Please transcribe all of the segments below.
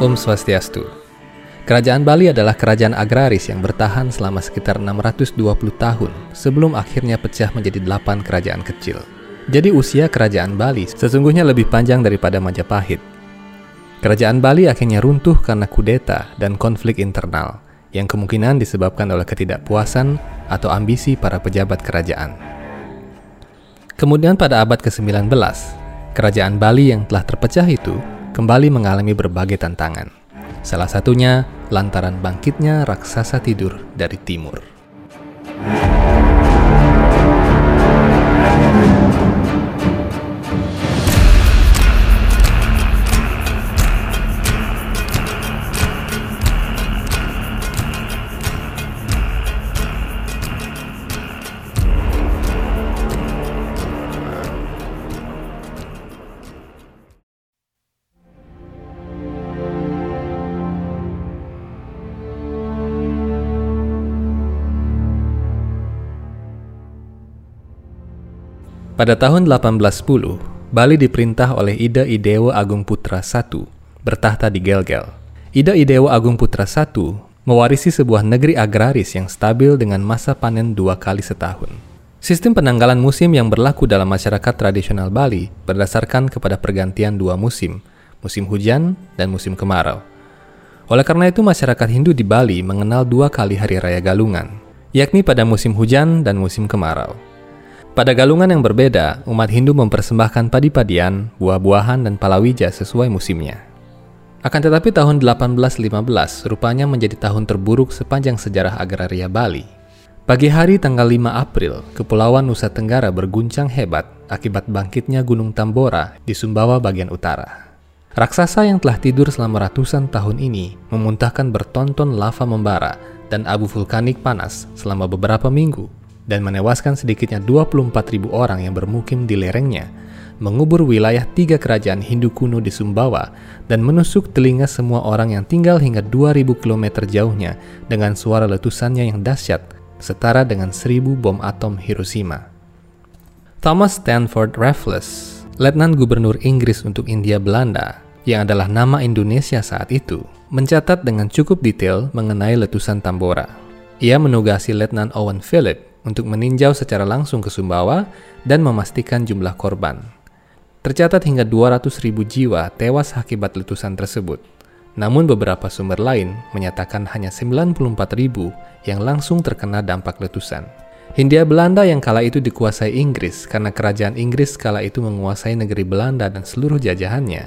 Om Swastiastu. Kerajaan Bali adalah kerajaan agraris yang bertahan selama sekitar 620 tahun sebelum akhirnya pecah menjadi delapan kerajaan kecil. Jadi usia kerajaan Bali sesungguhnya lebih panjang daripada Majapahit. Kerajaan Bali akhirnya runtuh karena kudeta dan konflik internal yang kemungkinan disebabkan oleh ketidakpuasan atau ambisi para pejabat kerajaan. Kemudian pada abad ke-19, kerajaan Bali yang telah terpecah itu kembali mengalami berbagai tantangan. Salah satunya lantaran bangkitnya raksasa tidur dari timur. Pada tahun 1810, Bali diperintah oleh Ida Idewa Agung Putra I bertahta di Gelgel. Ida Idewa Agung Putra I mewarisi sebuah negeri agraris yang stabil dengan masa panen dua kali setahun. Sistem penanggalan musim yang berlaku dalam masyarakat tradisional Bali berdasarkan kepada pergantian dua musim, musim hujan dan musim kemarau. Oleh karena itu masyarakat Hindu di Bali mengenal dua kali hari raya galungan, yakni pada musim hujan dan musim kemarau. Pada galungan yang berbeda, umat Hindu mempersembahkan padi-padian, buah-buahan, dan palawija sesuai musimnya. Akan tetapi tahun 1815 rupanya menjadi tahun terburuk sepanjang sejarah agraria Bali. Pagi hari tanggal 5 April, Kepulauan Nusa Tenggara berguncang hebat akibat bangkitnya Gunung Tambora di Sumbawa bagian utara. Raksasa yang telah tidur selama ratusan tahun ini memuntahkan bertonton lava membara dan abu vulkanik panas selama beberapa minggu dan menewaskan sedikitnya 24.000 orang yang bermukim di lerengnya, mengubur wilayah tiga kerajaan Hindu kuno di Sumbawa, dan menusuk telinga semua orang yang tinggal hingga 2000 km jauhnya dengan suara letusannya yang dahsyat, setara dengan seribu bom atom Hiroshima. Thomas Stanford Raffles, Letnan Gubernur Inggris untuk India Belanda, yang adalah nama Indonesia saat itu, mencatat dengan cukup detail mengenai letusan Tambora. Ia menugasi Letnan Owen Philip untuk meninjau secara langsung ke Sumbawa dan memastikan jumlah korban. Tercatat hingga 200 ribu jiwa tewas akibat letusan tersebut. Namun beberapa sumber lain menyatakan hanya 94 ribu yang langsung terkena dampak letusan. Hindia Belanda yang kala itu dikuasai Inggris karena kerajaan Inggris kala itu menguasai negeri Belanda dan seluruh jajahannya,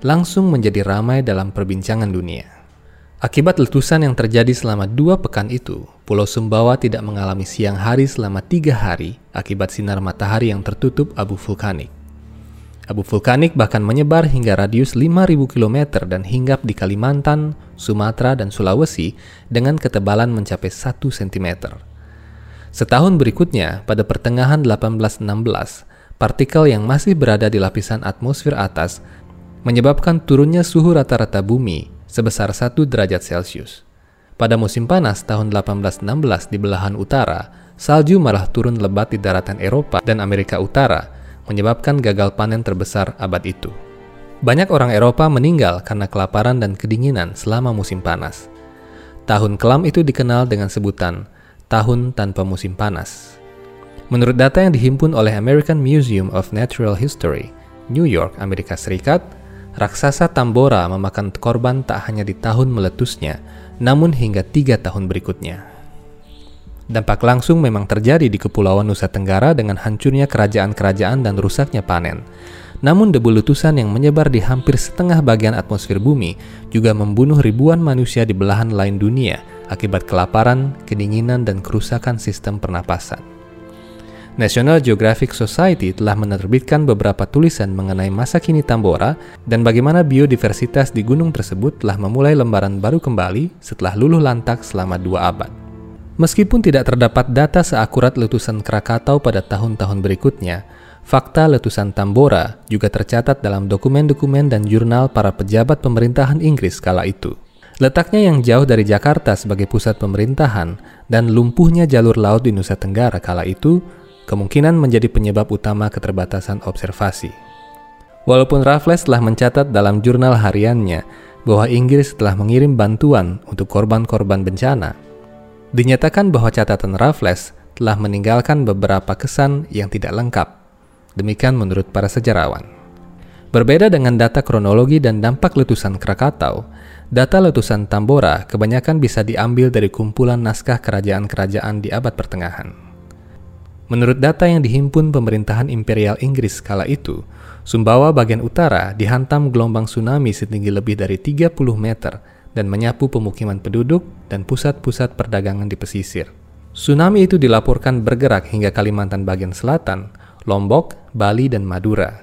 langsung menjadi ramai dalam perbincangan dunia. Akibat letusan yang terjadi selama dua pekan itu, Pulau Sumbawa tidak mengalami siang hari selama tiga hari akibat sinar matahari yang tertutup abu vulkanik. Abu vulkanik bahkan menyebar hingga radius 5.000 km dan hinggap di Kalimantan, Sumatera, dan Sulawesi dengan ketebalan mencapai 1 cm. Setahun berikutnya, pada pertengahan 1816, partikel yang masih berada di lapisan atmosfer atas menyebabkan turunnya suhu rata-rata bumi sebesar 1 derajat Celcius. Pada musim panas tahun 1816 di belahan utara, salju malah turun lebat di daratan Eropa dan Amerika Utara, menyebabkan gagal panen terbesar abad itu. Banyak orang Eropa meninggal karena kelaparan dan kedinginan selama musim panas. Tahun kelam itu dikenal dengan sebutan tahun tanpa musim panas. Menurut data yang dihimpun oleh American Museum of Natural History, New York, Amerika Serikat, raksasa Tambora memakan korban tak hanya di tahun meletusnya, namun hingga tiga tahun berikutnya. Dampak langsung memang terjadi di Kepulauan Nusa Tenggara dengan hancurnya kerajaan-kerajaan dan rusaknya panen. Namun debu letusan yang menyebar di hampir setengah bagian atmosfer bumi juga membunuh ribuan manusia di belahan lain dunia akibat kelaparan, kedinginan, dan kerusakan sistem pernapasan. National Geographic Society telah menerbitkan beberapa tulisan mengenai masa kini Tambora dan bagaimana biodiversitas di gunung tersebut telah memulai lembaran baru kembali setelah luluh lantak selama dua abad. Meskipun tidak terdapat data seakurat letusan Krakatau pada tahun-tahun berikutnya, fakta letusan Tambora juga tercatat dalam dokumen-dokumen dan jurnal para pejabat pemerintahan Inggris kala itu. Letaknya yang jauh dari Jakarta sebagai pusat pemerintahan dan lumpuhnya jalur laut di Nusa Tenggara kala itu kemungkinan menjadi penyebab utama keterbatasan observasi. Walaupun Raffles telah mencatat dalam jurnal hariannya bahwa Inggris telah mengirim bantuan untuk korban-korban bencana, dinyatakan bahwa catatan Raffles telah meninggalkan beberapa kesan yang tidak lengkap. Demikian menurut para sejarawan. Berbeda dengan data kronologi dan dampak letusan Krakatau, data letusan Tambora kebanyakan bisa diambil dari kumpulan naskah kerajaan-kerajaan di abad pertengahan. Menurut data yang dihimpun pemerintahan Imperial Inggris kala itu, Sumbawa bagian utara dihantam gelombang tsunami setinggi lebih dari 30 meter dan menyapu pemukiman penduduk dan pusat-pusat perdagangan di pesisir. Tsunami itu dilaporkan bergerak hingga Kalimantan bagian selatan, Lombok, Bali, dan Madura.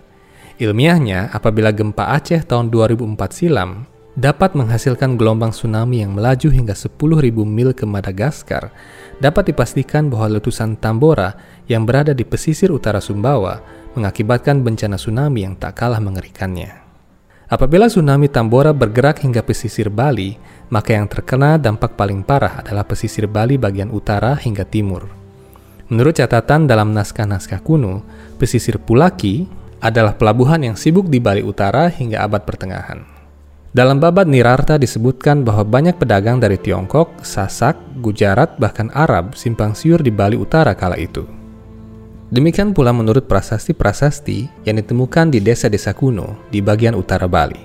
Ilmiahnya, apabila gempa Aceh tahun 2004 silam dapat menghasilkan gelombang tsunami yang melaju hingga 10.000 mil ke Madagaskar, dapat dipastikan bahwa letusan Tambora yang berada di pesisir utara Sumbawa mengakibatkan bencana tsunami yang tak kalah mengerikannya. Apabila tsunami Tambora bergerak hingga pesisir Bali, maka yang terkena dampak paling parah adalah pesisir Bali bagian utara hingga timur. Menurut catatan dalam naskah-naskah kuno, pesisir Pulaki adalah pelabuhan yang sibuk di Bali Utara hingga abad pertengahan. Dalam babat Nirarta disebutkan bahwa banyak pedagang dari Tiongkok, Sasak, Gujarat, bahkan Arab simpang siur di Bali Utara kala itu. Demikian pula menurut prasasti-prasasti yang ditemukan di desa-desa kuno di bagian utara Bali.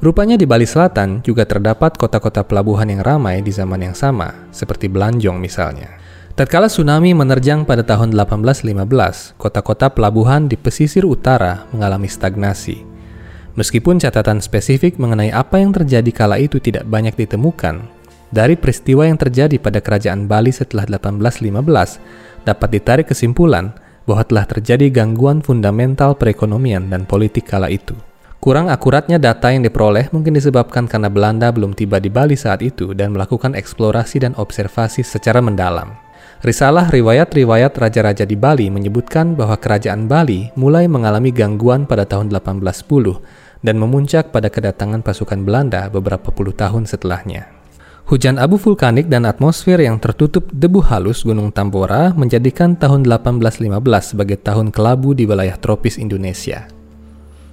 Rupanya di Bali Selatan juga terdapat kota-kota pelabuhan yang ramai di zaman yang sama, seperti Belanjong misalnya. Tatkala tsunami menerjang pada tahun 1815, kota-kota pelabuhan di pesisir utara mengalami stagnasi. Meskipun catatan spesifik mengenai apa yang terjadi kala itu tidak banyak ditemukan, dari peristiwa yang terjadi pada kerajaan Bali setelah 1815 dapat ditarik kesimpulan bahwa telah terjadi gangguan fundamental perekonomian dan politik kala itu. Kurang akuratnya data yang diperoleh mungkin disebabkan karena Belanda belum tiba di Bali saat itu dan melakukan eksplorasi dan observasi secara mendalam. Risalah riwayat-riwayat raja-raja di Bali menyebutkan bahwa kerajaan Bali mulai mengalami gangguan pada tahun 1810 dan memuncak pada kedatangan pasukan Belanda beberapa puluh tahun setelahnya. Hujan abu vulkanik dan atmosfer yang tertutup debu halus Gunung Tambora menjadikan tahun 1815 sebagai tahun kelabu di wilayah tropis Indonesia.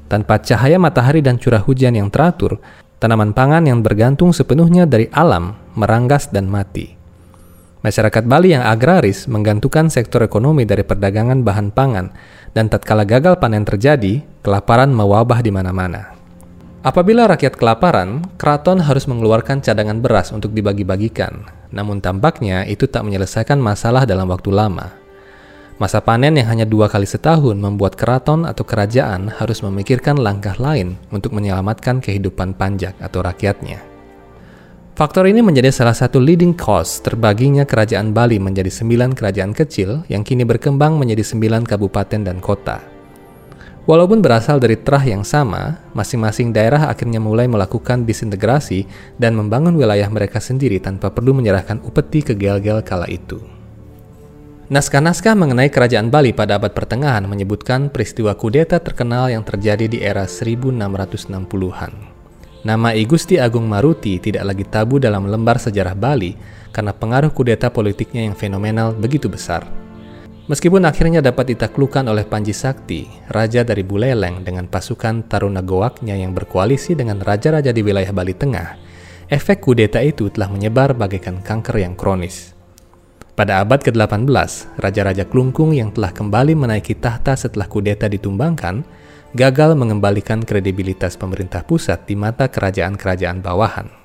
Tanpa cahaya matahari dan curah hujan yang teratur, tanaman pangan yang bergantung sepenuhnya dari alam meranggas dan mati. Masyarakat Bali yang agraris menggantungkan sektor ekonomi dari perdagangan bahan pangan, dan tatkala gagal panen terjadi, kelaparan mewabah di mana-mana. Apabila rakyat kelaparan, keraton harus mengeluarkan cadangan beras untuk dibagi-bagikan. Namun tampaknya itu tak menyelesaikan masalah dalam waktu lama. Masa panen yang hanya dua kali setahun membuat keraton atau kerajaan harus memikirkan langkah lain untuk menyelamatkan kehidupan panjak atau rakyatnya. Faktor ini menjadi salah satu leading cause terbaginya kerajaan Bali menjadi sembilan kerajaan kecil yang kini berkembang menjadi sembilan kabupaten dan kota. Walaupun berasal dari terah yang sama, masing-masing daerah akhirnya mulai melakukan disintegrasi dan membangun wilayah mereka sendiri tanpa perlu menyerahkan upeti ke gel-gel kala itu. Naskah-naskah mengenai kerajaan Bali pada abad pertengahan menyebutkan peristiwa kudeta terkenal yang terjadi di era 1660-an. Nama I Gusti Agung Maruti tidak lagi tabu dalam lembar sejarah Bali karena pengaruh kudeta politiknya yang fenomenal begitu besar. Meskipun akhirnya dapat ditaklukkan oleh Panji Sakti, raja dari Buleleng dengan pasukan Taruna Goaknya yang berkoalisi dengan raja-raja di wilayah Bali Tengah, efek kudeta itu telah menyebar bagaikan kanker yang kronis. Pada abad ke-18, raja-raja Klungkung yang telah kembali menaiki tahta setelah kudeta ditumbangkan, gagal mengembalikan kredibilitas pemerintah pusat di mata kerajaan-kerajaan bawahan.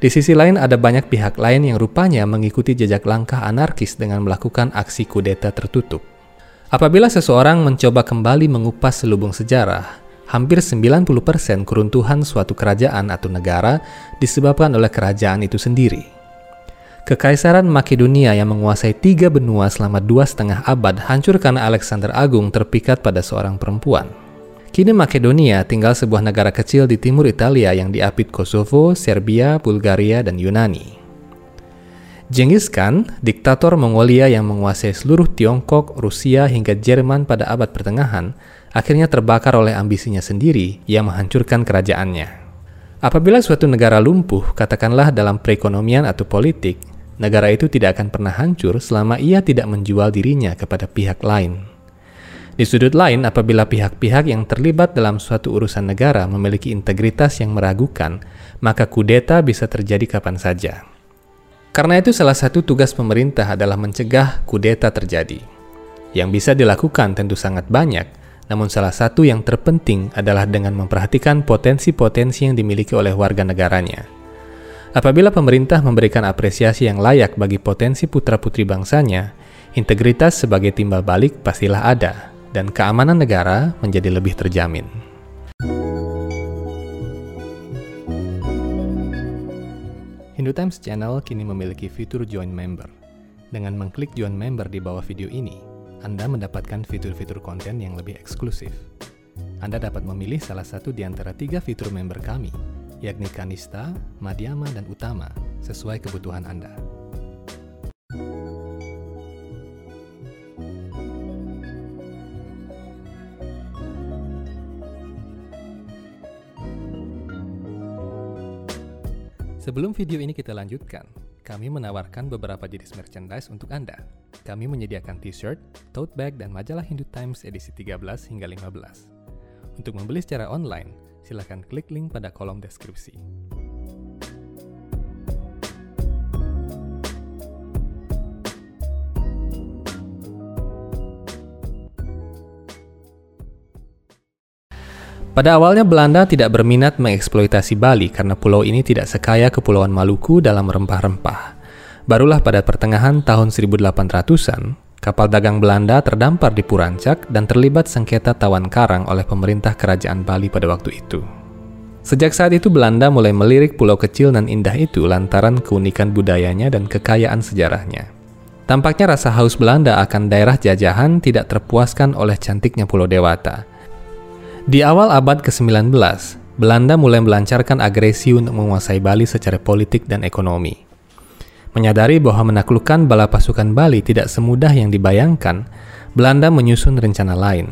Di sisi lain ada banyak pihak lain yang rupanya mengikuti jejak langkah anarkis dengan melakukan aksi kudeta tertutup. Apabila seseorang mencoba kembali mengupas selubung sejarah, hampir 90% keruntuhan suatu kerajaan atau negara disebabkan oleh kerajaan itu sendiri. Kekaisaran Makedonia yang menguasai tiga benua selama dua setengah abad hancur karena Alexander Agung terpikat pada seorang perempuan. Kini Makedonia tinggal sebuah negara kecil di timur Italia yang diapit Kosovo, Serbia, Bulgaria, dan Yunani. Genghis Khan, diktator Mongolia yang menguasai seluruh Tiongkok, Rusia, hingga Jerman pada abad pertengahan, akhirnya terbakar oleh ambisinya sendiri yang menghancurkan kerajaannya. Apabila suatu negara lumpuh, katakanlah dalam perekonomian atau politik, negara itu tidak akan pernah hancur selama ia tidak menjual dirinya kepada pihak lain. Di sudut lain, apabila pihak-pihak yang terlibat dalam suatu urusan negara memiliki integritas yang meragukan, maka kudeta bisa terjadi kapan saja. Karena itu salah satu tugas pemerintah adalah mencegah kudeta terjadi. Yang bisa dilakukan tentu sangat banyak, namun salah satu yang terpenting adalah dengan memperhatikan potensi-potensi yang dimiliki oleh warga negaranya. Apabila pemerintah memberikan apresiasi yang layak bagi potensi putra-putri bangsanya, integritas sebagai timbal balik pastilah ada, dan keamanan negara menjadi lebih terjamin. Hindu Times Channel kini memiliki fitur Join Member. Dengan mengklik Join Member di bawah video ini, anda mendapatkan fitur-fitur konten yang lebih eksklusif. Anda dapat memilih salah satu di antara tiga fitur member kami, yakni Kanista, Madhyama, dan Utama, sesuai kebutuhan Anda. Sebelum video ini kita lanjutkan, kami menawarkan beberapa jenis merchandise untuk Anda. Kami menyediakan t-shirt, tote bag, dan majalah Hindu Times edisi 13 hingga 15. Untuk membeli secara online, silakan klik link pada kolom deskripsi. Pada awalnya Belanda tidak berminat mengeksploitasi Bali karena pulau ini tidak sekaya Kepulauan Maluku dalam rempah-rempah. Barulah pada pertengahan tahun 1800-an, kapal dagang Belanda terdampar di Purancak dan terlibat sengketa tawan karang oleh pemerintah kerajaan Bali pada waktu itu. Sejak saat itu Belanda mulai melirik pulau kecil dan indah itu lantaran keunikan budayanya dan kekayaan sejarahnya. Tampaknya rasa haus Belanda akan daerah jajahan tidak terpuaskan oleh cantiknya Pulau Dewata – di awal abad ke-19, Belanda mulai melancarkan agresi untuk menguasai Bali secara politik dan ekonomi. Menyadari bahwa menaklukkan bala pasukan Bali tidak semudah yang dibayangkan, Belanda menyusun rencana lain.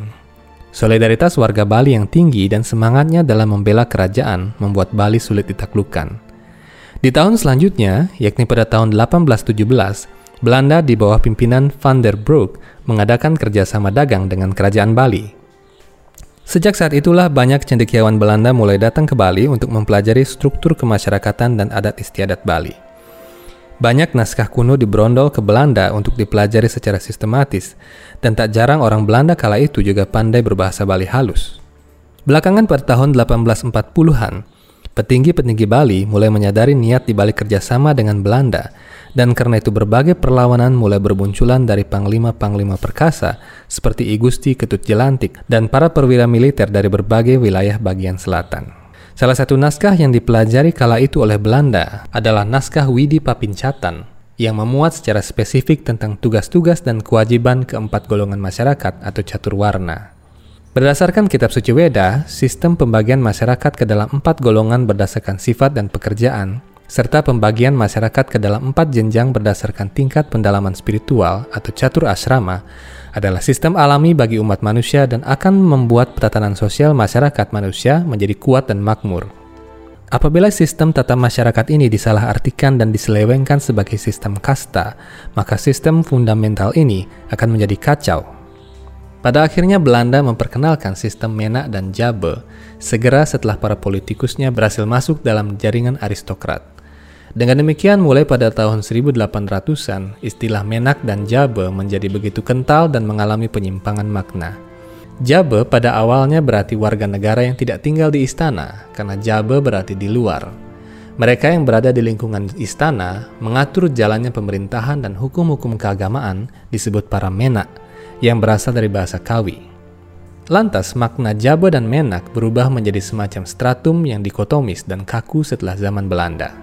Solidaritas warga Bali yang tinggi dan semangatnya dalam membela kerajaan membuat Bali sulit ditaklukkan. Di tahun selanjutnya, yakni pada tahun 1817, Belanda di bawah pimpinan Van der Broek mengadakan kerjasama dagang dengan kerajaan Bali. Sejak saat itulah banyak cendekiawan Belanda mulai datang ke Bali untuk mempelajari struktur kemasyarakatan dan adat istiadat Bali. Banyak naskah kuno diberondol ke Belanda untuk dipelajari secara sistematis, dan tak jarang orang Belanda kala itu juga pandai berbahasa Bali halus. Belakangan pada tahun 1840-an, petinggi-petinggi Bali mulai menyadari niat dibalik kerjasama dengan Belanda dan karena itu berbagai perlawanan mulai bermunculan dari panglima-panglima perkasa seperti I Gusti Ketut Jelantik dan para perwira militer dari berbagai wilayah bagian selatan. Salah satu naskah yang dipelajari kala itu oleh Belanda adalah naskah Widi Papincatan yang memuat secara spesifik tentang tugas-tugas dan kewajiban keempat golongan masyarakat atau catur warna. Berdasarkan kitab suci Weda, sistem pembagian masyarakat ke dalam empat golongan berdasarkan sifat dan pekerjaan serta pembagian masyarakat ke dalam empat jenjang berdasarkan tingkat pendalaman spiritual atau catur asrama adalah sistem alami bagi umat manusia dan akan membuat tatanan sosial masyarakat manusia menjadi kuat dan makmur. Apabila sistem tata masyarakat ini disalahartikan dan diselewengkan sebagai sistem kasta, maka sistem fundamental ini akan menjadi kacau. Pada akhirnya Belanda memperkenalkan sistem Menak dan Jabe segera setelah para politikusnya berhasil masuk dalam jaringan aristokrat. Dengan demikian, mulai pada tahun 1800-an, istilah menak dan jabe menjadi begitu kental dan mengalami penyimpangan makna. Jabe pada awalnya berarti warga negara yang tidak tinggal di istana, karena jabe berarti di luar. Mereka yang berada di lingkungan istana mengatur jalannya pemerintahan dan hukum-hukum keagamaan disebut para menak, yang berasal dari bahasa Kawi. Lantas, makna jabe dan menak berubah menjadi semacam stratum yang dikotomis dan kaku setelah zaman Belanda.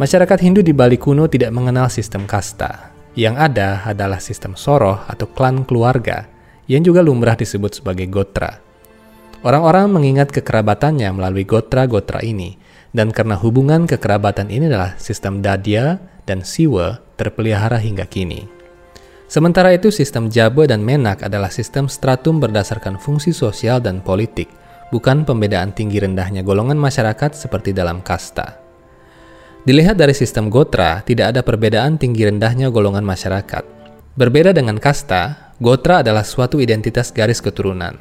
Masyarakat Hindu di Bali kuno tidak mengenal sistem kasta. Yang ada adalah sistem soroh atau klan keluarga, yang juga lumrah disebut sebagai gotra. Orang-orang mengingat kekerabatannya melalui gotra-gotra ini, dan karena hubungan kekerabatan ini adalah sistem dadia dan siwa terpelihara hingga kini. Sementara itu sistem Jabe dan Menak adalah sistem stratum berdasarkan fungsi sosial dan politik, bukan pembedaan tinggi rendahnya golongan masyarakat seperti dalam kasta. Dilihat dari sistem Gotra, tidak ada perbedaan tinggi rendahnya golongan masyarakat. Berbeda dengan kasta, Gotra adalah suatu identitas garis keturunan.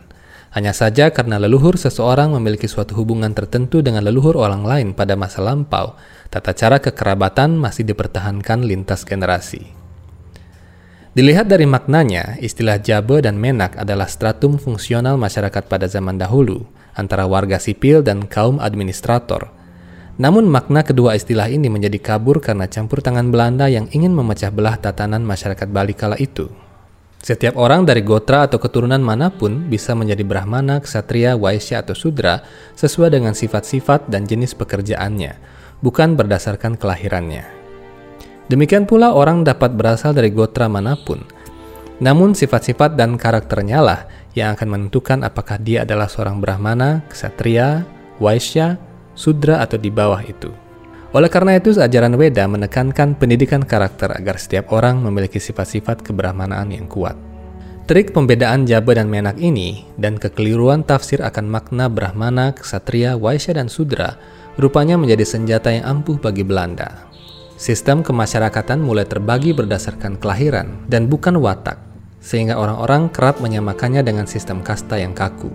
Hanya saja karena leluhur seseorang memiliki suatu hubungan tertentu dengan leluhur orang lain pada masa lampau, tata cara kekerabatan masih dipertahankan lintas generasi. Dilihat dari maknanya, istilah Jabe dan Menak adalah stratum fungsional masyarakat pada zaman dahulu, antara warga sipil dan kaum administrator – namun makna kedua istilah ini menjadi kabur karena campur tangan Belanda yang ingin memecah belah tatanan masyarakat Bali kala itu. Setiap orang dari gotra atau keturunan mana pun bisa menjadi Brahmana, Ksatria, Waisya, atau Sudra sesuai dengan sifat-sifat dan jenis pekerjaannya, bukan berdasarkan kelahirannya. Demikian pula orang dapat berasal dari gotra mana pun, namun sifat-sifat dan karakternya lah yang akan menentukan apakah dia adalah seorang Brahmana, Ksatria, Waisya, sudra atau di bawah itu. Oleh karena itu, ajaran Weda menekankan pendidikan karakter agar setiap orang memiliki sifat-sifat kebrahmanaan yang kuat. Trik pembedaan Jaba dan Menak ini dan kekeliruan tafsir akan makna Brahmana, Ksatria, Waisya, dan Sudra rupanya menjadi senjata yang ampuh bagi Belanda. Sistem kemasyarakatan mulai terbagi berdasarkan kelahiran dan bukan watak, sehingga orang-orang kerap menyamakannya dengan sistem kasta yang kaku.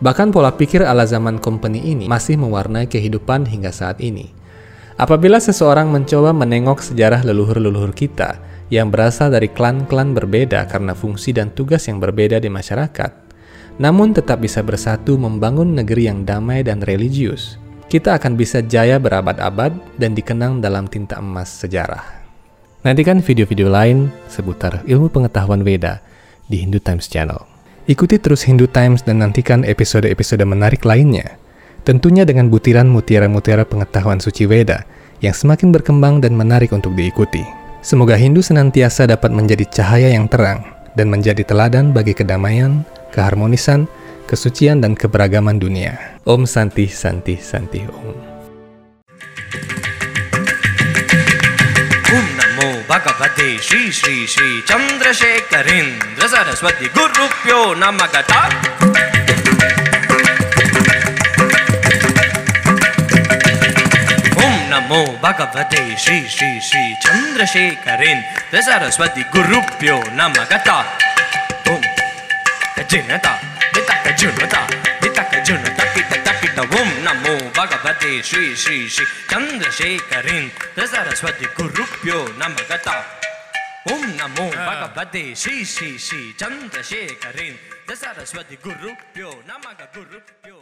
Bahkan pola pikir ala zaman company ini masih mewarnai kehidupan hingga saat ini. Apabila seseorang mencoba menengok sejarah leluhur-leluhur kita yang berasal dari klan-klan berbeda karena fungsi dan tugas yang berbeda di masyarakat, namun tetap bisa bersatu membangun negeri yang damai dan religius, kita akan bisa jaya berabad-abad dan dikenang dalam tinta emas sejarah. Nantikan video-video lain seputar ilmu pengetahuan Veda di Hindu Times Channel. Ikuti terus Hindu Times dan nantikan episode-episode menarik lainnya. Tentunya dengan butiran mutiara-mutiara pengetahuan suci Weda yang semakin berkembang dan menarik untuk diikuti. Semoga Hindu senantiasa dapat menjadi cahaya yang terang dan menjadi teladan bagi kedamaian, keharmonisan, kesucian dan keberagaman dunia. Om Santi Santi Santi Om. Om Namo Bhagavate Shri Shri Shri Chandrasekharendra Saraswati Guru Pyo Namagata. Namo Bhagavate Sri Sri Sri झुनता दितक झुनता किट तकिट ओम नमो भगवते श्री श्री श्री चंद्रशेखरिन सरस्वती गुरुभ्यो नमगता ओम नमो भगवते श्री श्री श्री चंद्रशेखरिन सरस्वती गुरुभ्यो नमः गुरुभ्यो